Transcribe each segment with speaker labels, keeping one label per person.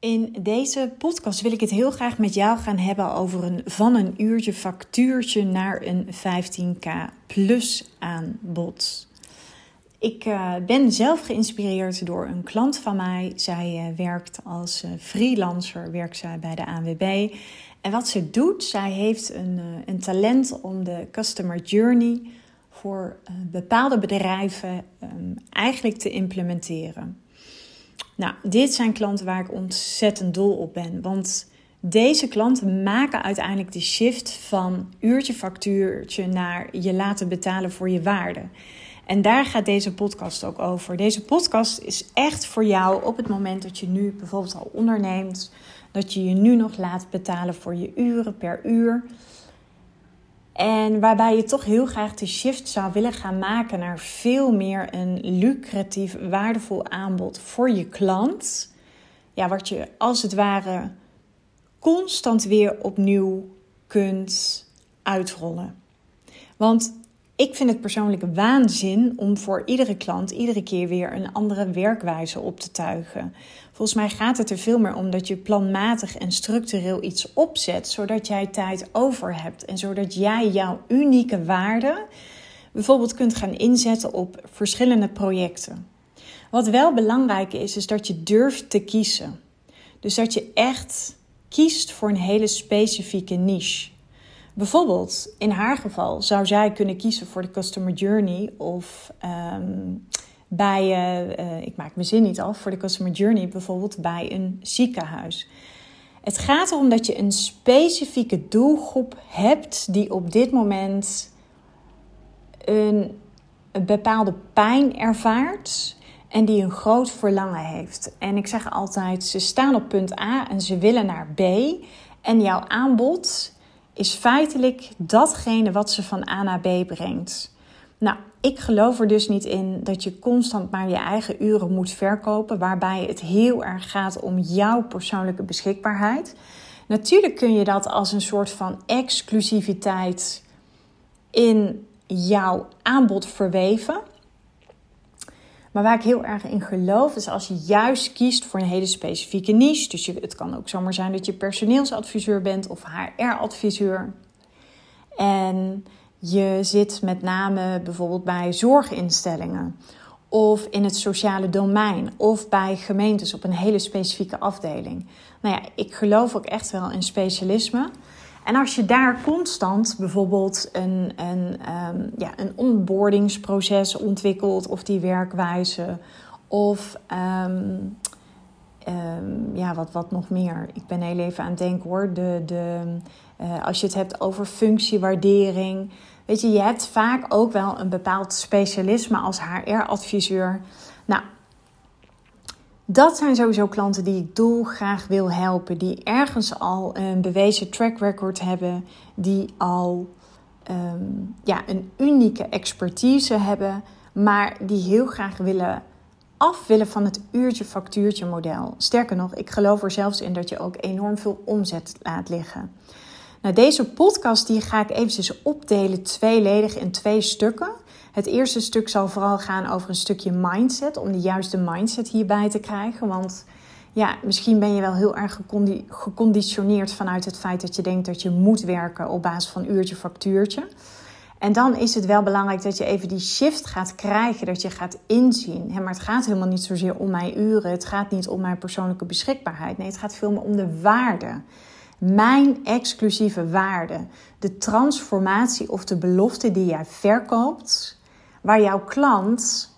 Speaker 1: In deze podcast wil ik het heel graag met jou gaan hebben over een van een uurtje factuurtje naar een 15k plus aanbod. Ik uh, ben zelf geïnspireerd door een klant van mij. Zij uh, werkt als uh, freelancer, werkt bij de ANWB. En wat ze doet, zij heeft een, een talent om de customer journey voor bepaalde bedrijven um, eigenlijk te implementeren. Nou, dit zijn klanten waar ik ontzettend dol op ben. Want deze klanten maken uiteindelijk de shift van uurtje factuurtje naar je laten betalen voor je waarde. En daar gaat deze podcast ook over. Deze podcast is echt voor jou op het moment dat je nu bijvoorbeeld al onderneemt, dat je je nu nog laat betalen voor je uren per uur. En waarbij je toch heel graag de shift zou willen gaan maken naar veel meer een lucratief, waardevol aanbod voor je klant. Ja, wat je als het ware constant weer opnieuw kunt uitrollen. Want ik vind het persoonlijk waanzin om voor iedere klant iedere keer weer een andere werkwijze op te tuigen. Volgens mij gaat het er veel meer om dat je planmatig en structureel iets opzet, zodat jij tijd over hebt en zodat jij jouw unieke waarde bijvoorbeeld kunt gaan inzetten op verschillende projecten. Wat wel belangrijk is, is dat je durft te kiezen. Dus dat je echt kiest voor een hele specifieke niche. Bijvoorbeeld, in haar geval zou zij kunnen kiezen voor de customer journey of ehm, bij, uh, ik maak mijn zin niet af, voor de customer journey bijvoorbeeld bij een ziekenhuis. Het gaat erom dat je een specifieke doelgroep hebt die op dit moment een, een bepaalde pijn ervaart en die een groot verlangen heeft. En ik zeg altijd, ze staan op punt A en ze willen naar B en jouw aanbod is feitelijk datgene wat ze van A naar B brengt. Nou, ik geloof er dus niet in dat je constant maar je eigen uren moet verkopen, waarbij het heel erg gaat om jouw persoonlijke beschikbaarheid. Natuurlijk kun je dat als een soort van exclusiviteit in jouw aanbod verweven. Maar waar ik heel erg in geloof is als je juist kiest voor een hele specifieke niche. Dus je, het kan ook zomaar zijn dat je personeelsadviseur bent of HR-adviseur. En je zit met name bijvoorbeeld bij zorginstellingen of in het sociale domein of bij gemeentes op een hele specifieke afdeling. Nou ja, ik geloof ook echt wel in specialisme. En als je daar constant bijvoorbeeld een, een, um, ja, een onboardingsproces ontwikkelt of die werkwijze of um, um, ja, wat, wat nog meer. Ik ben heel even aan het denken hoor. De, de, uh, als je het hebt over functiewaardering. Weet je, je hebt vaak ook wel een bepaald specialisme als HR-adviseur. Nou, dat zijn sowieso klanten die ik dolgraag wil helpen. Die ergens al een bewezen track record hebben. Die al um, ja, een unieke expertise hebben. Maar die heel graag willen af willen van het uurtje-factuurtje model. Sterker nog, ik geloof er zelfs in dat je ook enorm veel omzet laat liggen. Nou, deze podcast die ga ik eventjes opdelen tweeledig in twee stukken. Het eerste stuk zal vooral gaan over een stukje mindset, om de juiste mindset hierbij te krijgen. Want ja, misschien ben je wel heel erg geconditioneerd vanuit het feit dat je denkt dat je moet werken op basis van uurtje factuurtje. En dan is het wel belangrijk dat je even die shift gaat krijgen, dat je gaat inzien. Maar het gaat helemaal niet zozeer om mijn uren, het gaat niet om mijn persoonlijke beschikbaarheid. Nee, het gaat veel meer om de waarde. Mijn exclusieve waarde. De transformatie of de belofte die jij verkoopt, waar jouw klant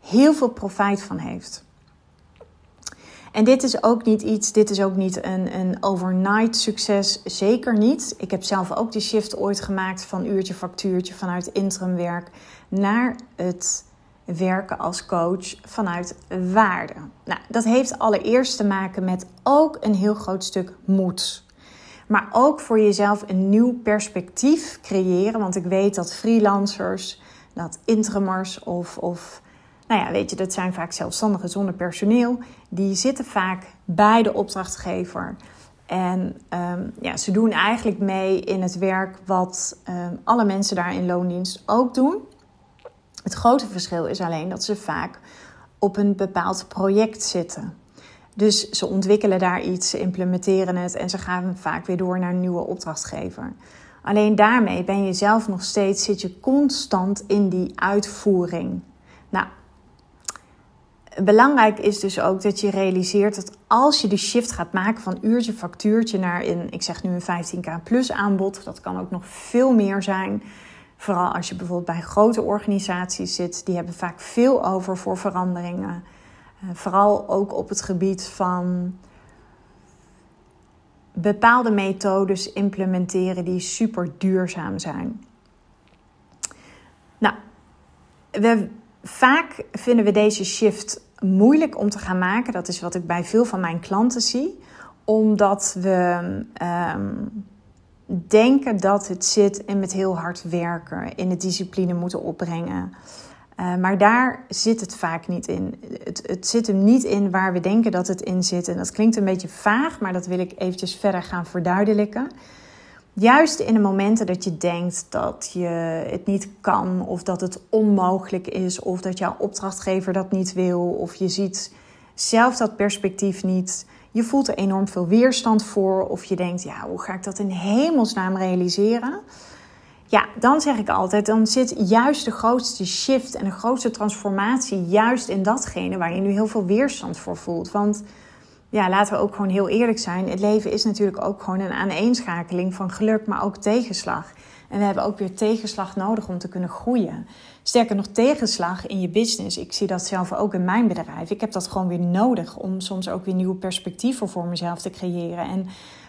Speaker 1: heel veel profijt van heeft. En dit is ook niet iets, dit is ook niet een, een overnight succes, zeker niet. Ik heb zelf ook die shift ooit gemaakt van uurtje factuurtje vanuit interimwerk naar het werken als coach vanuit waarde. Nou, dat heeft allereerst te maken met ook een heel groot stuk moed. Maar ook voor jezelf een nieuw perspectief creëren. Want ik weet dat freelancers, dat interimers of, of nou ja, weet je, dat zijn vaak zelfstandigen zonder personeel. Die zitten vaak bij de opdrachtgever. En um, ja, ze doen eigenlijk mee in het werk wat um, alle mensen daar in loondienst ook doen. Het grote verschil is alleen dat ze vaak op een bepaald project zitten. Dus ze ontwikkelen daar iets, ze implementeren het en ze gaan vaak weer door naar een nieuwe opdrachtgever. Alleen daarmee ben je zelf nog steeds, zit je constant in die uitvoering. Nou, belangrijk is dus ook dat je realiseert dat als je de shift gaat maken van uurtje factuurtje naar een, ik zeg nu een 15k plus aanbod, dat kan ook nog veel meer zijn. Vooral als je bijvoorbeeld bij grote organisaties zit, die hebben vaak veel over voor veranderingen. Uh, vooral ook op het gebied van bepaalde methodes implementeren die super duurzaam zijn. Nou, we, vaak vinden we deze shift moeilijk om te gaan maken. Dat is wat ik bij veel van mijn klanten zie. Omdat we um, denken dat het zit in met heel hard werken, in de discipline moeten opbrengen. Uh, maar daar zit het vaak niet in. Het, het zit hem niet in waar we denken dat het in zit. En dat klinkt een beetje vaag, maar dat wil ik eventjes verder gaan verduidelijken. Juist in de momenten dat je denkt dat je het niet kan, of dat het onmogelijk is, of dat jouw opdrachtgever dat niet wil, of je ziet zelf dat perspectief niet. Je voelt er enorm veel weerstand voor, of je denkt, ja, hoe ga ik dat in hemelsnaam realiseren? Ja, dan zeg ik altijd, dan zit juist de grootste shift en de grootste transformatie juist in datgene waar je nu heel veel weerstand voor voelt. Want ja, laten we ook gewoon heel eerlijk zijn. Het leven is natuurlijk ook gewoon een aaneenschakeling van geluk, maar ook tegenslag. En we hebben ook weer tegenslag nodig om te kunnen groeien. Sterker nog, tegenslag in je business. Ik zie dat zelf ook in mijn bedrijf. Ik heb dat gewoon weer nodig om soms ook weer nieuwe perspectieven voor mezelf te creëren. En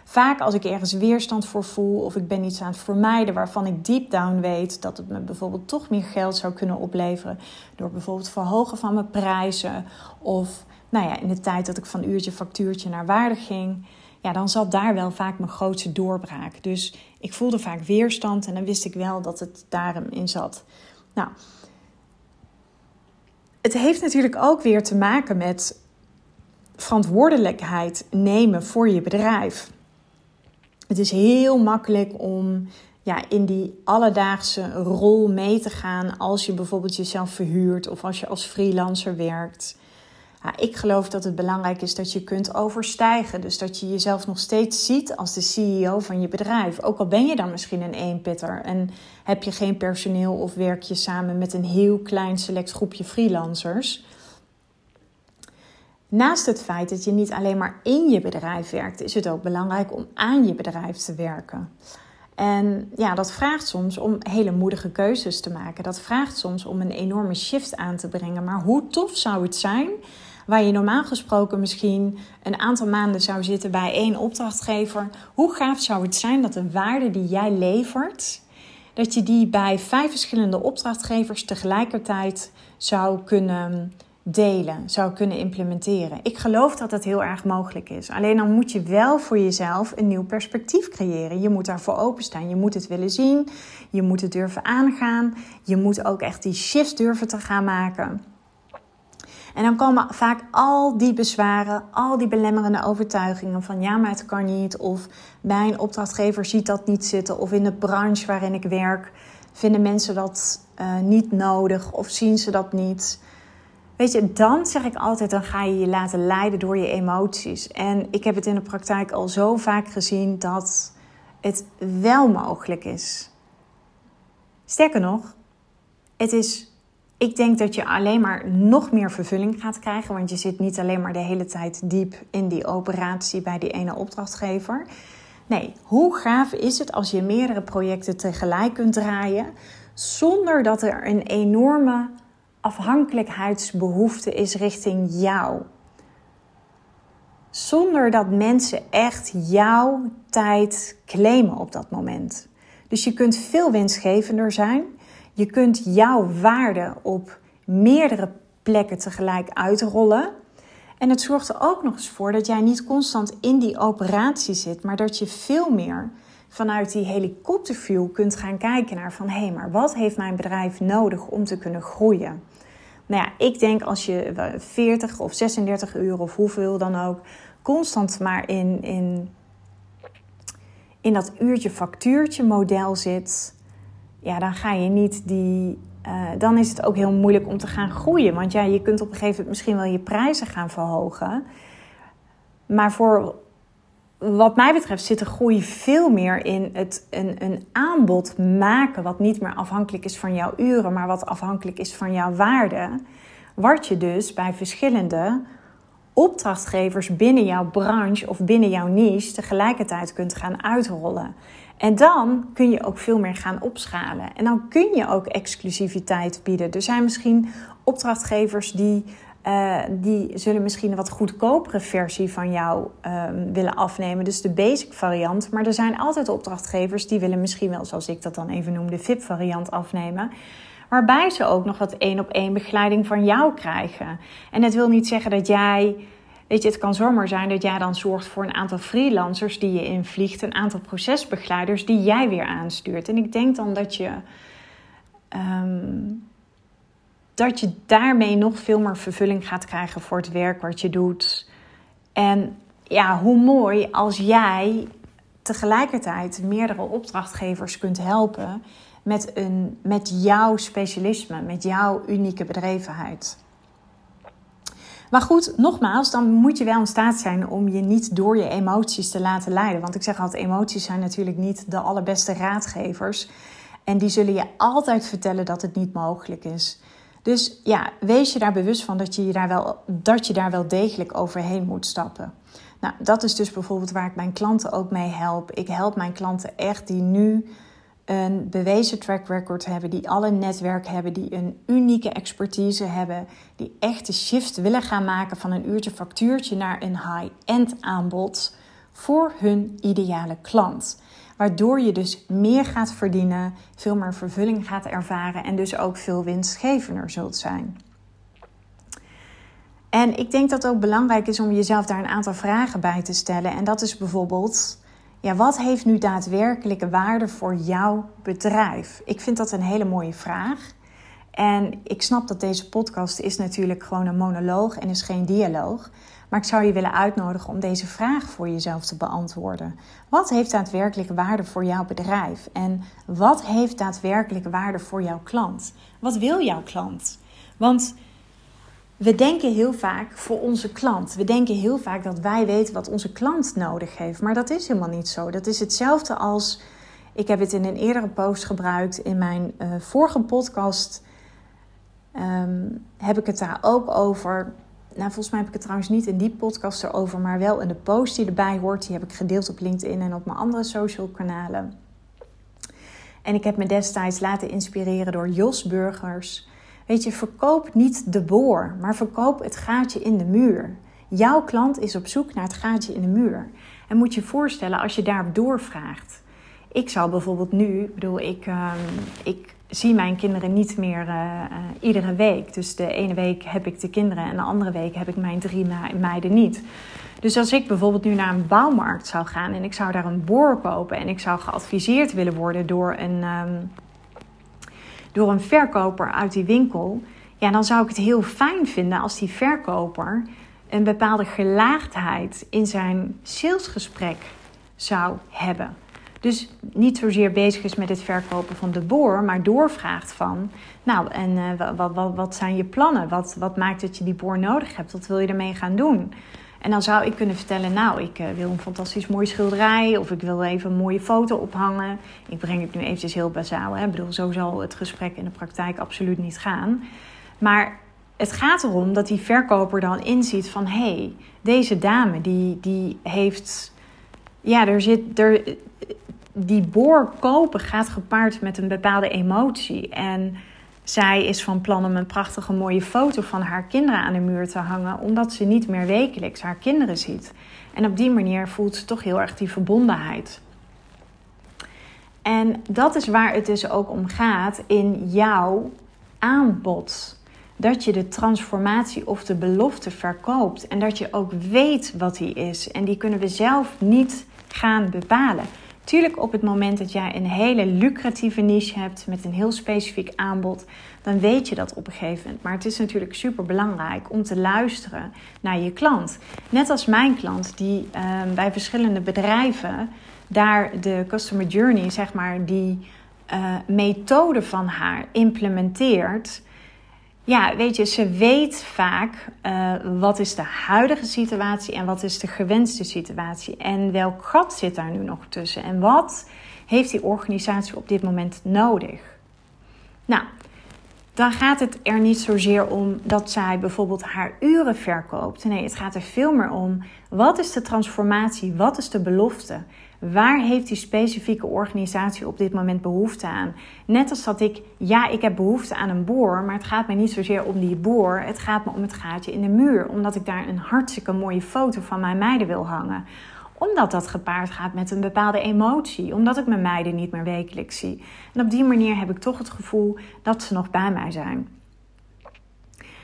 Speaker 1: vaak als ik ergens weerstand voor voel of ik ben iets aan het vermijden waarvan ik deep down weet dat het me bijvoorbeeld toch meer geld zou kunnen opleveren door bijvoorbeeld verhogen van mijn prijzen of nou ja, in de tijd dat ik van uurtje factuurtje naar waarde ging, ja, dan zat daar wel vaak mijn grootste doorbraak. Dus ik voelde vaak weerstand en dan wist ik wel dat het daarin in zat. Nou, het heeft natuurlijk ook weer te maken met verantwoordelijkheid nemen voor je bedrijf. Het is heel makkelijk om ja, in die alledaagse rol mee te gaan als je bijvoorbeeld jezelf verhuurt of als je als freelancer werkt. Ja, ik geloof dat het belangrijk is dat je kunt overstijgen. Dus dat je jezelf nog steeds ziet als de CEO van je bedrijf. Ook al ben je dan misschien een eenpitter en heb je geen personeel of werk je samen met een heel klein select groepje freelancers. Naast het feit dat je niet alleen maar in je bedrijf werkt, is het ook belangrijk om aan je bedrijf te werken. En ja, dat vraagt soms om hele moedige keuzes te maken. Dat vraagt soms om een enorme shift aan te brengen. Maar hoe tof zou het zijn waar je normaal gesproken misschien een aantal maanden zou zitten bij één opdrachtgever. Hoe gaaf zou het zijn dat de waarde die jij levert, dat je die bij vijf verschillende opdrachtgevers tegelijkertijd zou kunnen delen, zou kunnen implementeren. Ik geloof dat dat heel erg mogelijk is. Alleen dan moet je wel voor jezelf een nieuw perspectief creëren. Je moet daarvoor openstaan. Je moet het willen zien. Je moet het durven aangaan. Je moet ook echt die shift durven te gaan maken. En dan komen vaak al die bezwaren, al die belemmerende overtuigingen van ja, maar het kan niet. Of mijn opdrachtgever ziet dat niet zitten. Of in de branche waarin ik werk vinden mensen dat uh, niet nodig of zien ze dat niet. Weet je, dan zeg ik altijd, dan ga je je laten leiden door je emoties. En ik heb het in de praktijk al zo vaak gezien dat het wel mogelijk is. Sterker nog, het is, ik denk dat je alleen maar nog meer vervulling gaat krijgen. Want je zit niet alleen maar de hele tijd diep in die operatie bij die ene opdrachtgever. Nee, hoe gaaf is het als je meerdere projecten tegelijk kunt draaien zonder dat er een enorme afhankelijkheidsbehoefte is richting jou. Zonder dat mensen echt jouw tijd claimen op dat moment. Dus je kunt veel winstgevender zijn. Je kunt jouw waarde op meerdere plekken tegelijk uitrollen. En het zorgt er ook nog eens voor dat jij niet constant in die operatie zit, maar dat je veel meer vanuit die helikopterview kunt gaan kijken naar van hé, hey, maar wat heeft mijn bedrijf nodig om te kunnen groeien? Nou ja, ik denk als je 40 of 36 uur of hoeveel dan ook constant maar in, in, in dat uurtje factuurtje model zit, ja, dan ga je niet die. Uh, dan is het ook heel moeilijk om te gaan groeien. Want ja, je kunt op een gegeven moment misschien wel je prijzen gaan verhogen. Maar voor wat mij betreft zit de groei veel meer in het een, een aanbod maken wat niet meer afhankelijk is van jouw uren, maar wat afhankelijk is van jouw waarde. Wat je dus bij verschillende opdrachtgevers binnen jouw branche of binnen jouw niche tegelijkertijd kunt gaan uitrollen. En dan kun je ook veel meer gaan opschalen. En dan kun je ook exclusiviteit bieden. Er zijn misschien opdrachtgevers die uh, die zullen misschien een wat goedkopere versie van jou um, willen afnemen. Dus de basic variant. Maar er zijn altijd opdrachtgevers die willen misschien wel, zoals ik dat dan even noem, de VIP variant afnemen. Waarbij ze ook nog wat één op één begeleiding van jou krijgen. En het wil niet zeggen dat jij. Weet je, het kan zomaar zijn dat jij dan zorgt voor een aantal freelancers die je invliegt, een aantal procesbegeleiders die jij weer aanstuurt. En ik denk dan dat je. Um, dat je daarmee nog veel meer vervulling gaat krijgen voor het werk wat je doet. En ja, hoe mooi als jij tegelijkertijd meerdere opdrachtgevers kunt helpen met, een, met jouw specialisme, met jouw unieke bedrevenheid. Maar goed, nogmaals, dan moet je wel in staat zijn om je niet door je emoties te laten leiden. Want ik zeg altijd, emoties zijn natuurlijk niet de allerbeste raadgevers. En die zullen je altijd vertellen dat het niet mogelijk is. Dus ja, wees je daar bewust van dat je daar wel, dat je daar wel degelijk overheen moet stappen. Nou, dat is dus bijvoorbeeld waar ik mijn klanten ook mee help. Ik help mijn klanten echt die nu een bewezen track record hebben, die alle netwerk hebben, die een unieke expertise hebben, die echt de shift willen gaan maken van een uurtje factuurtje naar een high-end aanbod voor hun ideale klant. Waardoor je dus meer gaat verdienen, veel meer vervulling gaat ervaren en dus ook veel winstgevender zult zijn. En ik denk dat het ook belangrijk is om jezelf daar een aantal vragen bij te stellen. En dat is bijvoorbeeld, ja, wat heeft nu daadwerkelijke waarde voor jouw bedrijf? Ik vind dat een hele mooie vraag. En ik snap dat deze podcast is natuurlijk gewoon een monoloog en is geen dialoog. Maar ik zou je willen uitnodigen om deze vraag voor jezelf te beantwoorden. Wat heeft daadwerkelijk waarde voor jouw bedrijf? En wat heeft daadwerkelijk waarde voor jouw klant? Wat wil jouw klant? Want we denken heel vaak voor onze klant. We denken heel vaak dat wij weten wat onze klant nodig heeft. Maar dat is helemaal niet zo. Dat is hetzelfde als. Ik heb het in een eerdere post gebruikt. In mijn uh, vorige podcast um, heb ik het daar ook over nou, volgens mij heb ik het trouwens niet in die podcast erover, maar wel in de post die erbij hoort. Die heb ik gedeeld op LinkedIn en op mijn andere social kanalen. En ik heb me destijds laten inspireren door Jos Burgers. Weet je, verkoop niet de boor, maar verkoop het gaatje in de muur. Jouw klant is op zoek naar het gaatje in de muur. En moet je voorstellen als je daarop doorvraagt. Ik zou bijvoorbeeld nu, bedoel, ik, uh, ik zie mijn kinderen niet meer uh, uh, iedere week. Dus de ene week heb ik de kinderen en de andere week heb ik mijn drie meiden niet. Dus als ik bijvoorbeeld nu naar een bouwmarkt zou gaan en ik zou daar een boor kopen en ik zou geadviseerd willen worden door een, um, door een verkoper uit die winkel, ja, dan zou ik het heel fijn vinden als die verkoper een bepaalde gelaagdheid in zijn salesgesprek zou hebben. Dus niet zozeer bezig is met het verkopen van de boor, maar doorvraagt van, nou, en wat, wat, wat zijn je plannen? Wat, wat maakt dat je die boor nodig hebt? Wat wil je ermee gaan doen? En dan zou ik kunnen vertellen, nou, ik uh, wil een fantastisch mooie schilderij of ik wil even een mooie foto ophangen. Ik breng het nu eventjes heel bazaal, hè. ik bedoel, zo zal het gesprek in de praktijk absoluut niet gaan. Maar het gaat erom dat die verkoper dan inziet van, hé, hey, deze dame die, die heeft, ja, er zit, er, die boor kopen gaat gepaard met een bepaalde emotie. En zij is van plan om een prachtige mooie foto van haar kinderen aan de muur te hangen, omdat ze niet meer wekelijks haar kinderen ziet. En op die manier voelt ze toch heel erg die verbondenheid. En dat is waar het dus ook om gaat in jouw aanbod. Dat je de transformatie of de belofte verkoopt en dat je ook weet wat die is. En die kunnen we zelf niet gaan bepalen. Tuurlijk, op het moment dat jij een hele lucratieve niche hebt met een heel specifiek aanbod, dan weet je dat op een gegeven moment. Maar het is natuurlijk super belangrijk om te luisteren naar je klant. Net als mijn klant, die ehm, bij verschillende bedrijven daar de customer journey, zeg maar, die uh, methode van haar implementeert ja, weet je, ze weet vaak uh, wat is de huidige situatie en wat is de gewenste situatie. En welk gat zit daar nu nog tussen? En wat heeft die organisatie op dit moment nodig? Nou, dan gaat het er niet zozeer om dat zij bijvoorbeeld haar uren verkoopt. Nee, het gaat er veel meer om wat is de transformatie, wat is de belofte. Waar heeft die specifieke organisatie op dit moment behoefte aan? Net als dat ik, ja, ik heb behoefte aan een boor, maar het gaat mij niet zozeer om die boor. Het gaat me om het gaatje in de muur, omdat ik daar een hartstikke mooie foto van mijn meiden wil hangen omdat dat gepaard gaat met een bepaalde emotie. Omdat ik mijn meiden niet meer wekelijks zie. En op die manier heb ik toch het gevoel dat ze nog bij mij zijn.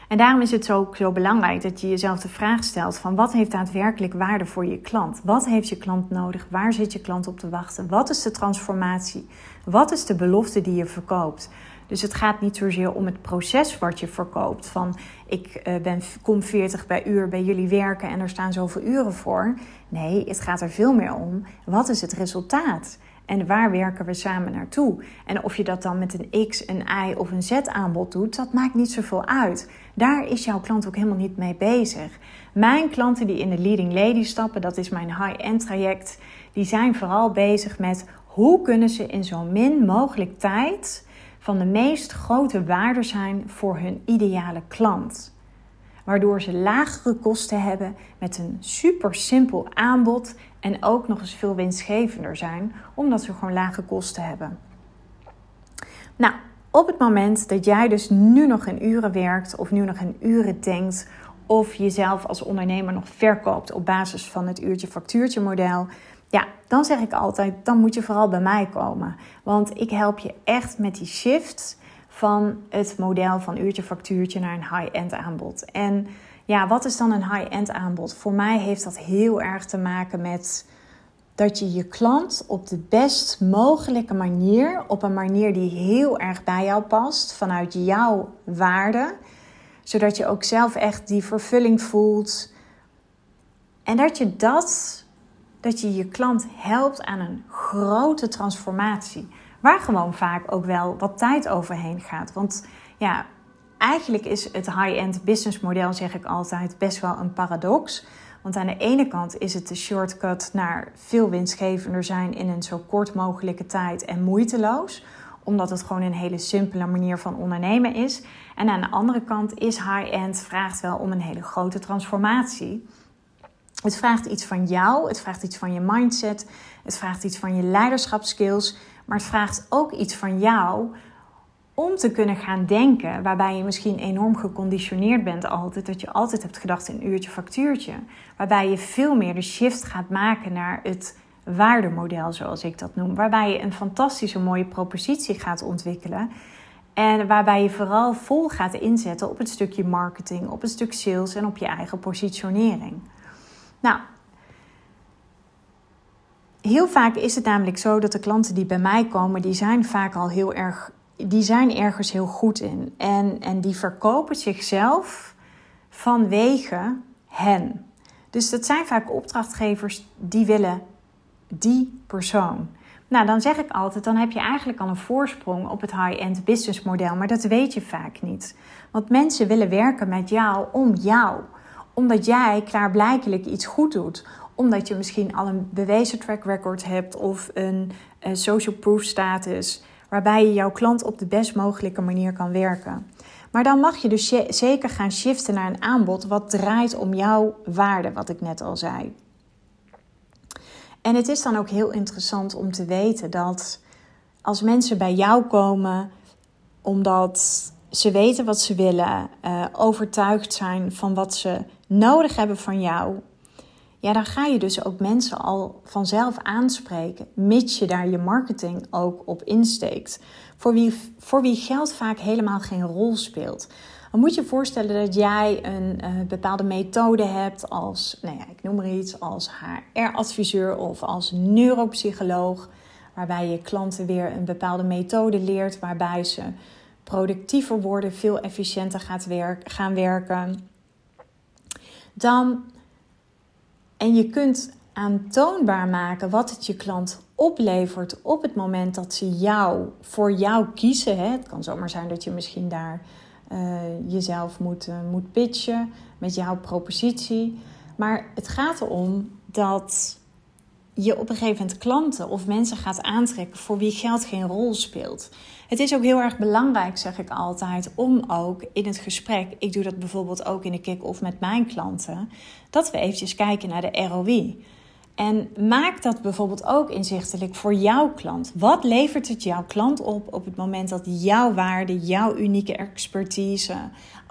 Speaker 1: En daarom is het ook zo belangrijk dat je jezelf de vraag stelt van wat heeft daadwerkelijk waarde voor je klant? Wat heeft je klant nodig? Waar zit je klant op te wachten? Wat is de transformatie? Wat is de belofte die je verkoopt? Dus het gaat niet zozeer om het proces wat je verkoopt. Van ik uh, ben, kom 40 bij uur bij jullie werken en er staan zoveel uren voor. Nee, het gaat er veel meer om. Wat is het resultaat? En waar werken we samen naartoe? En of je dat dan met een X, een Y of een Z aanbod doet, dat maakt niet zoveel uit. Daar is jouw klant ook helemaal niet mee bezig. Mijn klanten die in de Leading Lady stappen, dat is mijn high-end traject, die zijn vooral bezig met hoe kunnen ze in zo min mogelijk tijd van de meest grote waarde zijn voor hun ideale klant. Waardoor ze lagere kosten hebben met een super simpel aanbod en ook nog eens veel winstgevender zijn, omdat ze gewoon lage kosten hebben. Nou, op het moment dat jij dus nu nog in uren werkt of nu nog in uren denkt of jezelf als ondernemer nog verkoopt op basis van het uurtje factuurtje model, ja, dan zeg ik altijd, dan moet je vooral bij mij komen. Want ik help je echt met die shift van het model van uurtje factuurtje naar een high-end aanbod. En ja, wat is dan een high-end aanbod? Voor mij heeft dat heel erg te maken met dat je je klant op de best mogelijke manier, op een manier die heel erg bij jou past, vanuit jouw waarde, zodat je ook zelf echt die vervulling voelt. En dat je dat dat je je klant helpt aan een grote transformatie. Waar gewoon vaak ook wel wat tijd overheen gaat. Want ja, eigenlijk is het high-end business model, zeg ik altijd, best wel een paradox. Want aan de ene kant is het de shortcut naar veel winstgevender zijn in een zo kort mogelijke tijd en moeiteloos omdat het gewoon een hele simpele manier van ondernemen is. En aan de andere kant is high-end vraagt wel om een hele grote transformatie. Het vraagt iets van jou, het vraagt iets van je mindset, het vraagt iets van je leiderschapskills, maar het vraagt ook iets van jou om te kunnen gaan denken, waarbij je misschien enorm geconditioneerd bent altijd, dat je altijd hebt gedacht in uurtje factuurtje, waarbij je veel meer de shift gaat maken naar het waardemodel, zoals ik dat noem, waarbij je een fantastische mooie propositie gaat ontwikkelen en waarbij je vooral vol gaat inzetten op het stukje marketing, op het stuk sales en op je eigen positionering. Nou, heel vaak is het namelijk zo dat de klanten die bij mij komen, die zijn vaak al heel erg, die zijn ergens heel goed in. En, en die verkopen zichzelf vanwege hen. Dus dat zijn vaak opdrachtgevers die willen die persoon. Nou, dan zeg ik altijd, dan heb je eigenlijk al een voorsprong op het high-end business model, maar dat weet je vaak niet. Want mensen willen werken met jou om jou omdat jij klaarblijkelijk iets goed doet. Omdat je misschien al een bewezen track record hebt of een, social proof status. Waarbij je jouw klant op de best mogelijke manier kan werken. Maar dan mag je dus zeker gaan shiften naar een aanbod wat draait om jouw waarde, wat ik net al zei. En het is dan ook heel interessant om te weten dat als mensen bij jou komen omdat ze weten wat ze willen, uh, overtuigd zijn van wat ze nodig hebben van jou, ja, dan ga je dus ook mensen al vanzelf aanspreken, mits je daar je marketing ook op insteekt. Voor wie, voor wie geld vaak helemaal geen rol speelt. Dan moet je voorstellen dat jij een uh, bepaalde methode hebt als, nou ja, ik noem maar iets, als HR-adviseur of als neuropsycholoog, waarbij je klanten weer een bepaalde methode leert, waarbij ze productiever worden, veel efficiënter gaat gaan werken. Dan, en je kunt aantoonbaar maken wat het je klant oplevert op het moment dat ze jou voor jou kiezen. Hè. Het kan zomaar zijn dat je misschien daar jezelf moet, moet pitchen met jouw propositie. Maar het gaat erom dat je op een gegeven moment klanten of mensen gaat aantrekken voor wie geld geen rol speelt. Het is ook heel erg belangrijk, zeg ik altijd, om ook in het gesprek, ik doe dat bijvoorbeeld ook in de kick-off met mijn klanten, dat we eventjes kijken naar de ROI. En maak dat bijvoorbeeld ook inzichtelijk voor jouw klant. Wat levert het jouw klant op op het moment dat jouw waarde, jouw unieke expertise,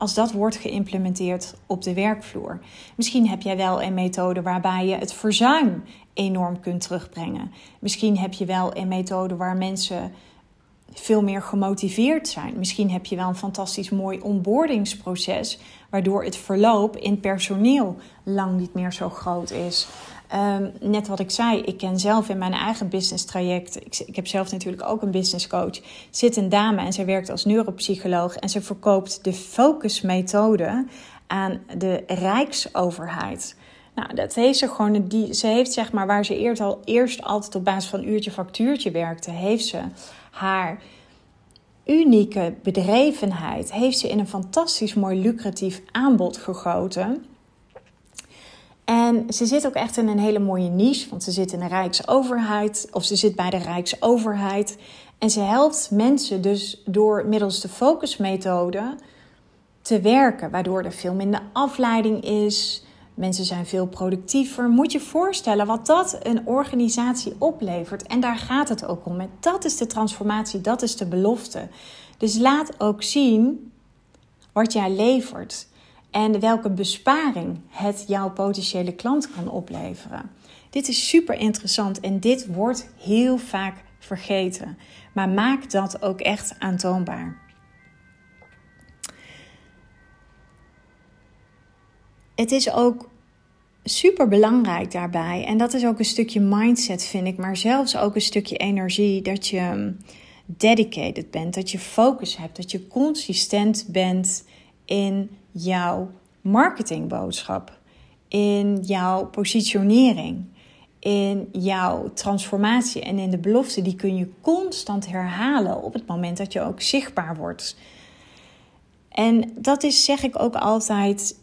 Speaker 1: als dat wordt geïmplementeerd op de werkvloer? Misschien heb jij wel een methode waarbij je het verzuim enorm kunt terugbrengen. Misschien heb je wel een methode waar mensen veel meer gemotiveerd zijn. Misschien heb je wel een fantastisch mooi onboardingsproces, waardoor het verloop in personeel lang niet meer zo groot is. Ehm, net wat ik zei, ik ken zelf in mijn eigen business traject. Ik, ik, heb zelf natuurlijk ook een business coach. Zit een dame en zij werkt als neuropsycholoog en ze verkoopt de focusmethode aan de Rijksoverheid. Nou, dat heeft ze gewoon. Die, ze heeft zeg maar waar ze eerst, al, eerst altijd op basis van uurtje factuurtje werkte, heeft ze haar unieke bedrevenheid heeft ze in een fantastisch mooi lucratief aanbod gegoten. En ze zit ook echt in een hele mooie niche, want ze zit in de Rijksoverheid, of ze zit bij de Rijksoverheid. En ze helpt mensen dus door middels de focusmethode te werken, waardoor er veel minder afleiding is. Mensen zijn veel productiever. Moet je voorstellen wat dat een organisatie oplevert. En daar gaat het ook om. Dat is de transformatie, dat is de belofte. Dus laat ook zien wat jij levert en welke besparing het jouw potentiële klant kan opleveren. Dit is super interessant en dit wordt heel vaak vergeten. Maar maak dat ook echt aantoonbaar. Het is ook super belangrijk daarbij, en dat is ook een stukje mindset, vind ik, maar zelfs ook een stukje energie, dat je um, dedicated bent, dat je focus hebt, dat je consistent bent in jouw marketingboodschap, in jouw positionering, in jouw transformatie en in de belofte. Die kun je constant herhalen op het moment dat je ook zichtbaar wordt. En dat is, zeg ik ook altijd,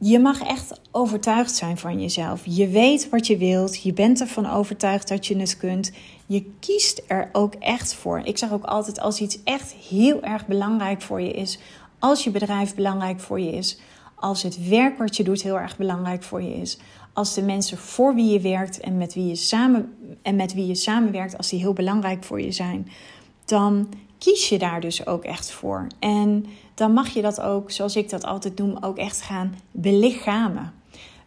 Speaker 1: je mag echt overtuigd zijn van jezelf. Je weet wat je wilt. Je bent ervan overtuigd dat je het kunt. Je kiest er ook echt voor. Ik zeg ook altijd: als iets echt heel erg belangrijk voor je is, als je bedrijf belangrijk voor je is, als het werk wat je doet heel erg belangrijk voor je is, als de mensen voor wie je werkt en met wie je, samen, en met wie je samenwerkt, als die heel belangrijk voor je zijn, dan kies je daar dus ook echt voor. En dan mag je dat ook, zoals ik dat altijd noem, ook echt gaan belichamen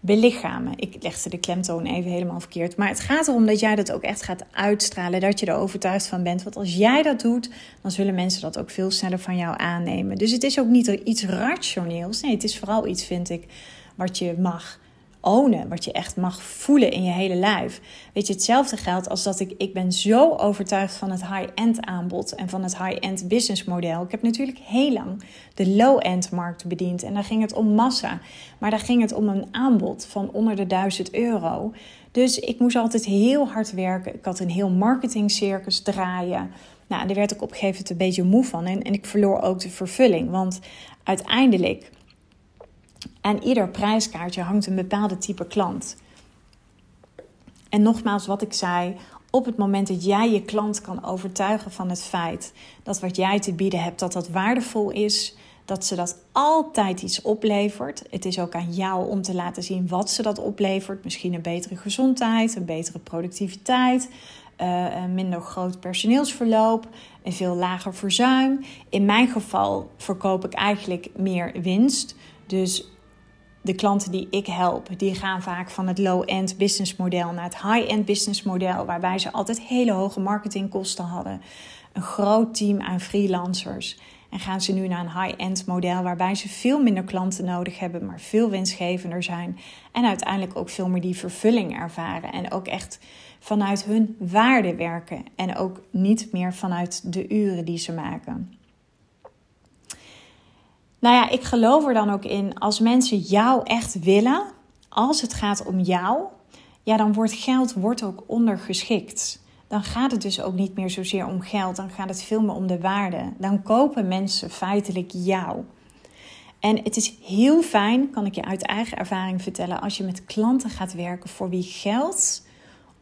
Speaker 1: belichamen. Ik legde de klemtoon even helemaal verkeerd. Maar het gaat erom dat jij dat ook echt gaat uitstralen. Dat je er overtuigd van bent. Want als jij dat doet, dan zullen mensen dat ook veel sneller van jou aannemen. Dus het is ook niet iets rationeels. Nee, het is vooral iets, vind ik, wat je mag ownen, wat je echt mag voelen in je hele lijf. Weet je, hetzelfde geldt als dat ik, ik ben zo overtuigd van het high-end aanbod en van het high-end business model. Ik heb natuurlijk heel lang de low-end markt bediend en daar ging het om massa, maar daar ging het om een aanbod van onder de 1000 euro. Dus ik moest altijd heel hard werken. Ik had een heel marketingcircus draaien. Nou, daar werd ik op een gegeven moment een beetje moe van en, en ik verloor ook de vervulling, want uiteindelijk aan ieder prijskaartje hangt een bepaalde type klant. En nogmaals, wat ik zei, op het moment dat jij je klant kan overtuigen van het feit dat wat jij te bieden hebt, dat dat waardevol is, dat ze dat altijd iets oplevert. Het is ook aan jou om te laten zien wat ze dat oplevert. Misschien een betere gezondheid, een betere productiviteit, uh, een minder groot personeelsverloop, een veel lager verzuim. In mijn geval verkoop ik eigenlijk meer winst. Dus de klanten die ik help, die gaan vaak van het low-end business model naar het high-end business model, waarbij ze altijd hele hoge marketingkosten hadden, een groot team aan freelancers. En gaan ze nu naar een high-end model waarbij ze veel minder klanten nodig hebben, maar veel winstgevender zijn. En uiteindelijk ook veel meer die vervulling ervaren. En ook echt vanuit hun waarde werken. En ook niet meer vanuit de uren die ze maken. Nou ja, ik geloof er dan ook in als mensen jou echt willen, als het gaat om jou, ja, dan wordt geld wordt ook ondergeschikt. Dan gaat het dus ook niet meer zozeer om geld, dan gaat het veel meer om de waarde. Dan kopen mensen feitelijk jou. En het is heel fijn, kan ik je uit eigen ervaring vertellen, als je met klanten gaat werken voor wie geld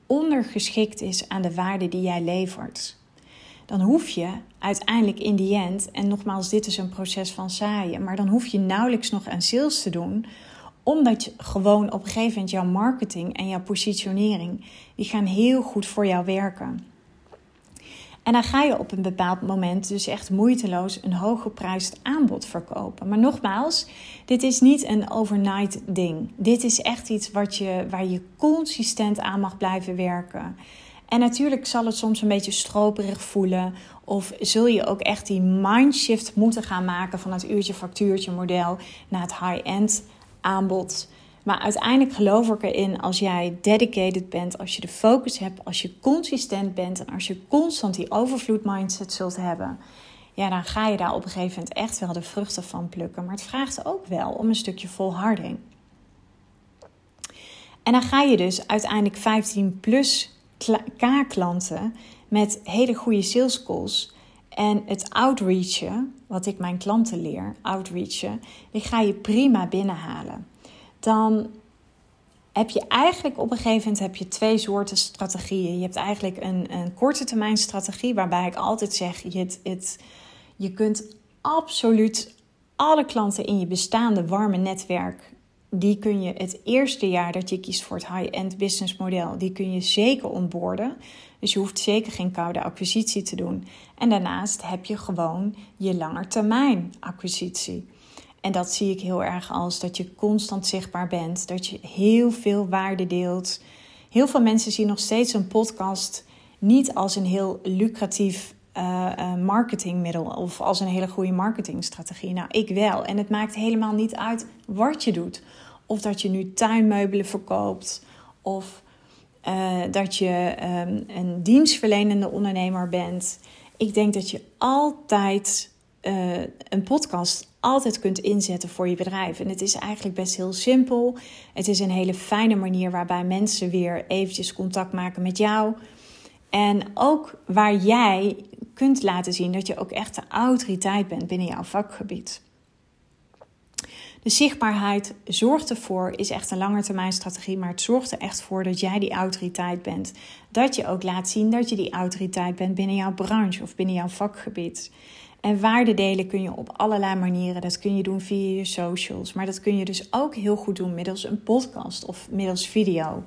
Speaker 1: ondergeschikt is aan de waarde die jij levert. Dan hoef je uiteindelijk in die end, en nogmaals, dit is een proces van zaaien, maar dan hoef je nauwelijks nog aan sales te doen, omdat je gewoon op een gegeven moment jouw marketing en jouw positionering, die gaan heel goed voor jou werken. En dan ga je op een bepaald moment dus echt moeiteloos een hooggeprijsd aanbod verkopen. Maar nogmaals, dit is niet een overnight ding. Dit is echt iets wat je, waar je consistent aan mag blijven werken. En natuurlijk zal het soms een beetje stroperig voelen. Of zul je ook echt die mindshift moeten gaan maken van het uurtje-factuurtje model naar het high-end aanbod. Maar uiteindelijk geloof ik erin als jij dedicated bent, als je de focus hebt, als je consistent bent en als je constant die overvloed mindset zult hebben. Ja, dan ga je daar op een gegeven moment echt wel de vruchten van plukken. Maar het vraagt ook wel om een stukje volharding. En dan ga je dus uiteindelijk 15 plus K-klanten met hele goede sales calls en het outreachen, wat ik mijn klanten leer, outreachen, die ga je prima binnenhalen dan heb je eigenlijk op een gegeven moment heb je twee soorten strategieën. Je hebt eigenlijk een, een korte termijn strategie, waarbij ik altijd zeg: je, het, het, je kunt absoluut alle klanten in je bestaande warme netwerk. Die kun je het eerste jaar dat je kiest voor het high-end business model, die kun je zeker onboorden. Dus je hoeft zeker geen koude acquisitie te doen. En daarnaast heb je gewoon je langetermijn acquisitie. En dat zie ik heel erg als dat je constant zichtbaar bent, dat je heel veel waarde deelt. Heel veel mensen zien nog steeds een podcast niet als een heel lucratief uh, marketingmiddel of als een hele goede marketingstrategie. Nou, ik wel. En het maakt helemaal niet uit wat je doet. Of dat je nu tuinmeubelen verkoopt of uh, dat je um, een dienstverlenende ondernemer bent. Ik denk dat je altijd een podcast altijd kunt inzetten voor je bedrijf. En het is eigenlijk best heel simpel. Het is een hele fijne manier waarbij mensen weer eventjes contact maken met jou. En ook waar jij kunt laten zien dat je ook echt de autoriteit bent binnen jouw vakgebied. De zichtbaarheid zorgt ervoor, is echt een langetermijnstrategie, maar het zorgt er echt voor dat jij die autoriteit bent. Dat je ook laat zien dat je die autoriteit bent binnen jouw branche of binnen jouw vakgebied. En waarde delen kun je op allerlei manieren. Dat kun je doen via je socials. Maar dat kun je dus ook heel goed doen middels een podcast of middels video.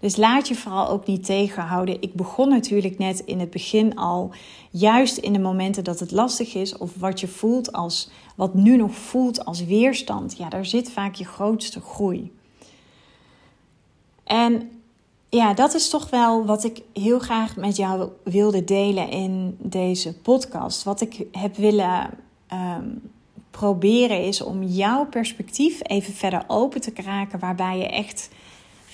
Speaker 1: Dus laat je vooral ook niet tegenhouden. Ik begon natuurlijk net in het begin al, juist in de momenten dat het lastig is, of wat je voelt als, wat nu nog voelt als weerstand. Ja, daar zit vaak je grootste groei. En ja, dat is toch wel wat ik heel graag met jou wilde delen in deze podcast. Wat ik heb willen ehm, proberen is om jouw perspectief even verder open te kraken, waarbij je echt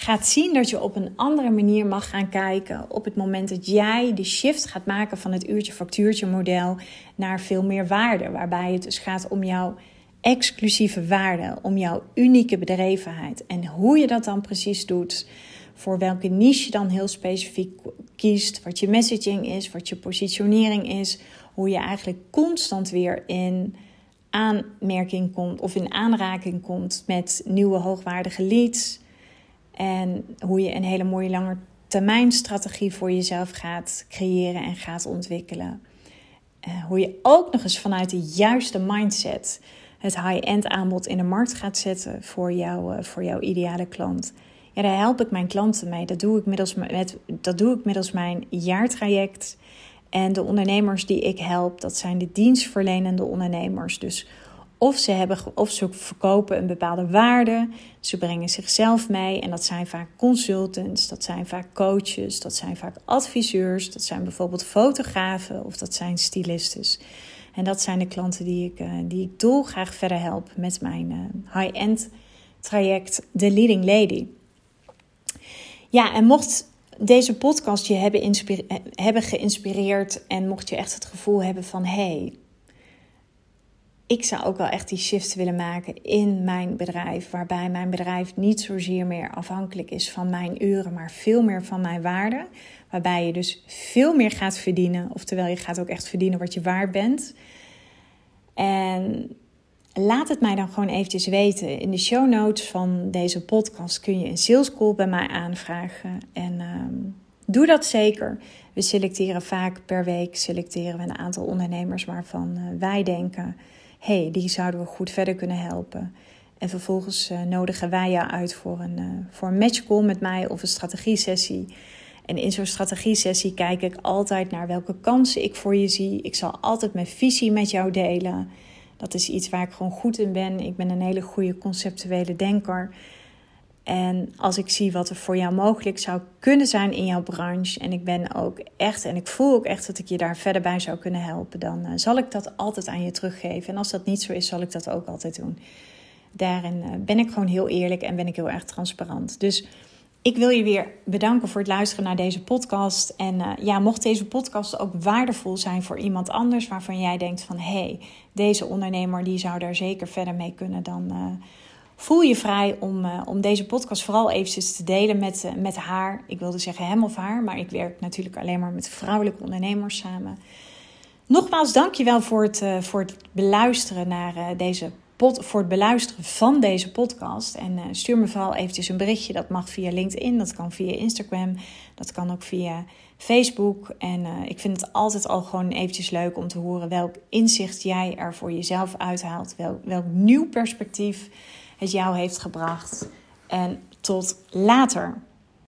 Speaker 1: gaat zien dat je op een andere manier mag gaan kijken op het moment dat jij de shift gaat maken van het uurtje-factuurtje model naar veel meer waarde, waarbij het dus gaat om jouw exclusieve waarde, om jouw unieke bedrevenheid en hoe je dat dan precies doet voor welke niche je dan heel specifiek kiest, wat je messaging is, wat je positionering is, hoe je eigenlijk constant weer in aanmerking komt of in aanraking komt met nieuwe hoogwaardige leads. En hoe je een hele mooie lange termijn strategie voor jezelf gaat creëren en gaat ontwikkelen. Uh, hoe je ook nog eens vanuit de juiste mindset het high-end aanbod in de markt gaat zetten voor, jou, uh, voor jouw ideale klant. Ja, daar help ik mijn klanten mee. Dat doe ik middels, met, dat doe ik middels mijn jaartraject. En de ondernemers die ik help, dat zijn de dienstverlenende ondernemers. Dus of ze, hebben, of ze verkopen een bepaalde waarde, ze brengen zichzelf mee. En dat zijn vaak consultants, dat zijn vaak coaches, dat zijn vaak adviseurs, dat zijn bijvoorbeeld fotografen of dat zijn stylistes. En dat zijn de klanten die ik, eh, die ik dolgraag verder help met mijn eh, high-end traject, The Leading Lady. Ja, en mocht deze podcast je hebben, hebben geïnspireerd en mocht je echt het gevoel hebben van hé, hey, ik zou ook wel echt die shift willen maken in mijn bedrijf, waarbij mijn bedrijf niet zozeer meer afhankelijk is van mijn uren, maar veel meer van mijn waarde. Waarbij je dus veel meer gaat verdienen, oftewel je gaat ook echt verdienen wat je waard bent. En laat het mij dan gewoon eventjes weten. In de show notes van deze podcast kun je een sales call bij mij aanvragen. En ehm, doe dat zeker. We selecteren vaak per week selecteren we een aantal ondernemers waarvan uh, wij denken: hey, die zouden we goed verder kunnen helpen. En vervolgens uh, nodigen wij jou uit voor een, uh, voor een matchcall met mij of een strategie-sessie. En in zo'n strategie-sessie kijk ik altijd naar welke kansen ik voor je zie. Ik zal altijd mijn visie met jou delen. Dat is iets waar ik gewoon goed in ben. Ik ben een hele goede conceptuele denker. En als ik zie wat er voor jou mogelijk zou kunnen zijn in jouw branche. En ik ben ook echt, en ik voel ook echt dat ik je daar verder bij zou kunnen helpen. Dan uh, zal ik dat altijd aan je teruggeven. En als dat niet zo is, zal ik dat ook altijd doen. Daarin uh, ben ik gewoon heel eerlijk en ben ik heel erg transparant. Dus ik wil je weer bedanken voor het luisteren naar deze podcast. En uh, ja, mocht deze podcast ook waardevol zijn voor iemand anders waarvan jij denkt van hé, hey, deze ondernemer die zou daar zeker verder mee kunnen, dan voel je vrij om, uh, om deze podcast vooral eventjes te delen met, met haar. Ik wilde zeggen hem of haar, maar ik werk natuurlijk alleen maar met vrouwelijke ondernemers samen. Nogmaals, dankjewel voor het, voor het beluisteren naar deze voor het beluisteren van deze podcast. En stuur me vooral eventjes een berichtje. Dat mag via LinkedIn, dat kan via Instagram, dat kan ook via Facebook. En ik vind het altijd al gewoon eventjes leuk om te horen welk inzicht jij er voor jezelf uithaalt. Welk, welk nieuw perspectief het jou heeft gebracht. En tot later.